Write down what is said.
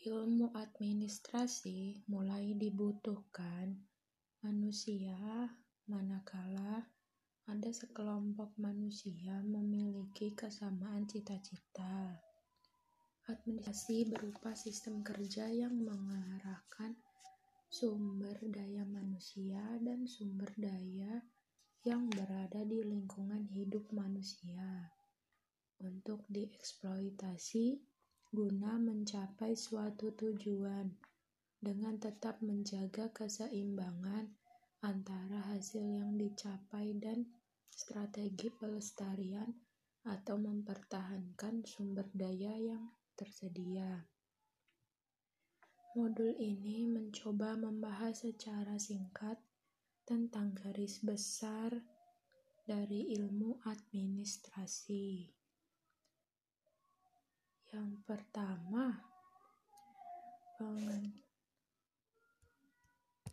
Ilmu administrasi mulai dibutuhkan manusia manakala ada sekelompok manusia memiliki kesamaan cita-cita. Administrasi berupa sistem kerja yang mengarahkan sumber daya manusia dan sumber daya yang berada di lingkungan hidup manusia untuk dieksploitasi guna mencapai suatu tujuan dengan tetap menjaga keseimbangan antara hasil yang dicapai dan strategi pelestarian atau mempertahankan sumber daya yang tersedia. Modul ini mencoba membahas secara singkat tentang garis besar dari ilmu administrasi. Yang pertama,